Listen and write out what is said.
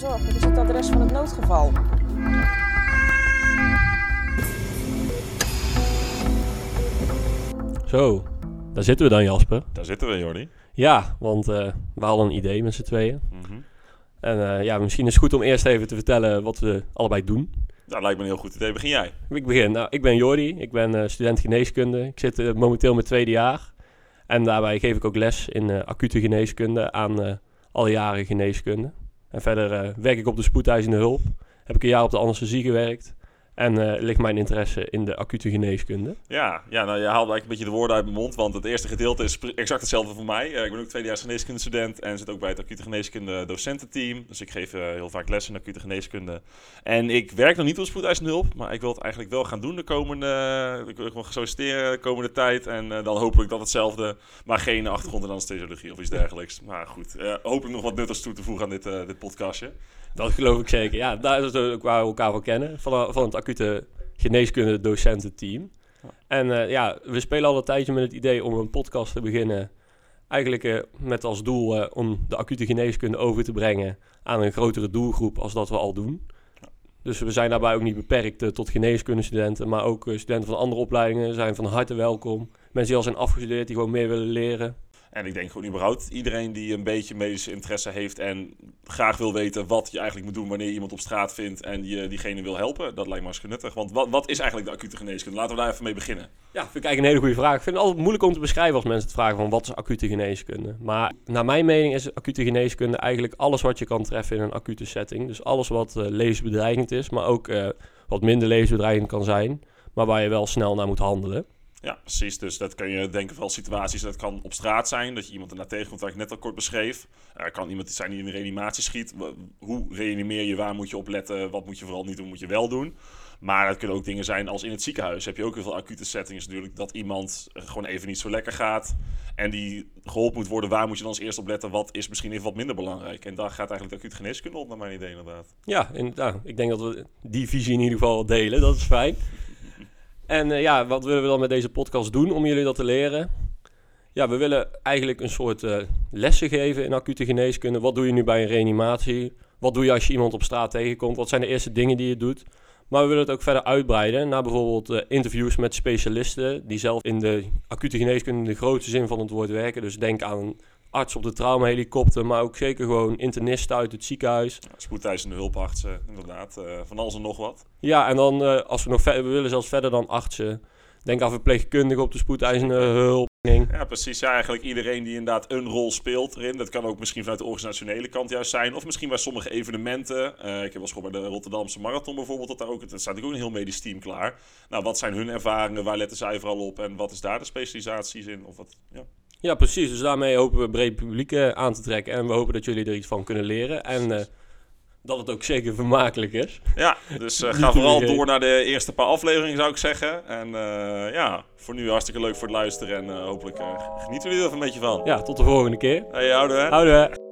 zorg. Dit is het adres van het noodgeval. Zo, daar zitten we dan Jasper. Daar zitten we, Jordi. Ja, want eh, we hadden een idee met z'n tweeën. Mhm. En eh, ja, misschien is het goed om eerst even te vertellen wat we allebei doen. Dat lijkt me een heel goed idee. Begin jij. Ik begin. Nou, ik ben Jordi, ik ben eh, student geneeskunde. Ik zit momenteel in mijn tweede jaar. En daarbij geef ik ook les in eh, acute geneeskunde aan eh alle jaren geneeskunde. En verder eh, werk ik op de spoedeisende hulp. Heb ik een jaar op de anesthesie gewerkt. En eh, ligt mijn interesse in de acute geneeskunde. Ja, ja nou, je haalt eigenlijk een beetje de woorden uit mijn mond, want het eerste gedeelte is exact hetzelfde voor mij. Eh, ik ben ook tweedejaars geneeskunde student en zit ook bij het acute geneeskunde docententeam. Dus ik geef eh, heel vaak les in acute geneeskunde. En ik werk nog niet op spoedeisende hulp, maar ik wil het eigenlijk wel gaan doen de komende... Ik wil gewoon solliciteren de komende tijd en dan hopelijk dat hetzelfde, maar geen achtergrond in anesthesiologie of iets dergelijks. Maar goed, hopelijk nog wat nuttigs toe te voegen aan dit, dit podcastje. Dat geloof ik zeker. Ja, daar is het ook waar we elkaar van kennen. Van, van het acute geneeskunde docententeam. En eh, ja, we spelen al een tijdje met het idee om een podcast te beginnen. Eigenlijk eh, met als doel eh, om de acute geneeskunde over te brengen aan een grotere doelgroep als dat we al doen. Dus we zijn daarbij ook niet beperkt eh, tot geneeskundestudenten, maar ook eh, studenten van andere opleidingen zijn van harte welkom. Mensen die al zijn afgestudeerd, die gewoon meer willen leren. En ik denk gewoon überhaupt iedereen die een beetje medische interesse heeft en graag wil weten wat je eigenlijk moet doen wanneer je iemand op straat vindt en je diegene wil helpen, dat lijkt me hartstikke nuttig. Want wat, wat is eigenlijk de acute geneeskunde? Laten we daar even mee beginnen. Ja, vind ik eigenlijk een hele goede vraag. Ik vind het altijd moeilijk om te beschrijven als mensen het vragen van wat is acute geneeskunde. Maar naar mijn mening is acute geneeskunde eigenlijk alles wat je kan treffen in een acute setting. Dus alles wat eh, levensbedreigend is, maar ook eh, wat minder levensbedreigend kan zijn, maar waar je wel snel naar moet handelen. Ja, precies. Dus dat kan je denken van situaties. Dat kan op straat zijn, dat je iemand ernaar tegenkomt, wat ik net al kort beschreef. Er kan iemand zijn die in de reanimatie schiet. Hoe reanimeer je? Waar moet je op letten? Wat moet je vooral niet doen? Moet je wel doen? Maar het kunnen ook dingen zijn als in het ziekenhuis. Heb je ook heel veel acute settings natuurlijk. Dat iemand gewoon even niet zo lekker gaat. En die geholpen moet worden. Waar moet je dan als eerst op letten? Wat is misschien even wat minder belangrijk? En daar gaat eigenlijk de acute geneeskunde op, naar mijn idee inderdaad. Ja, ik denk dat we die visie in ieder geval delen. Dat is fijn. En eh, ja, wat willen we dan met deze podcast doen om jullie dat te leren? Ja, we willen eigenlijk een soort eh, lessen geven in acute geneeskunde. Wat doe je nu bij een reanimatie? Wat doe je als je iemand op straat tegenkomt? Wat zijn de eerste dingen die je doet? Maar we willen het ook verder uitbreiden naar bijvoorbeeld eh, interviews met specialisten die zelf in de acute geneeskunde in de grootste zin van het woord werken. Dus denk aan arts op de traumahelikopter, maar ook zeker gewoon internisten uit het ziekenhuis. Spoedeisende hulpartsen, inderdaad. eh, van alles en nog wat. Ja, en dan eh, als we nog verder, we willen zelfs verder dan artsen. Denk aan verpleegkundigen op de spoedeisende hulp. Ja, precies. Ja, eigenlijk iedereen die inderdaad een rol speelt erin. Dat kan ook misschien vanuit de organisationele kant juist zijn. Of misschien bij sommige evenementen. Eh, ik heb wel eens gehoord bij de Rotterdamse Marathon bijvoorbeeld. Dat daar ook, het staat ook een heel medisch team klaar. Nou, wat zijn hun ervaringen? Waar letten zij vooral op? En wat is daar de specialisaties in? Of wat, ja. Ja, precies. Dus daarmee hopen we breed publiek eh, aan te trekken. En we hopen dat jullie er iets van kunnen leren. En eh, dat het ook zeker vermakelijk is. ja, dus eh, ga vooral door naar de eerste paar afleveringen zou ik zeggen. En ja, voor nu hartstikke leuk voor het luisteren. En hopelijk genieten jullie er een beetje van. Ja, tot de volgende keer. Hey, houden hè? Houden we.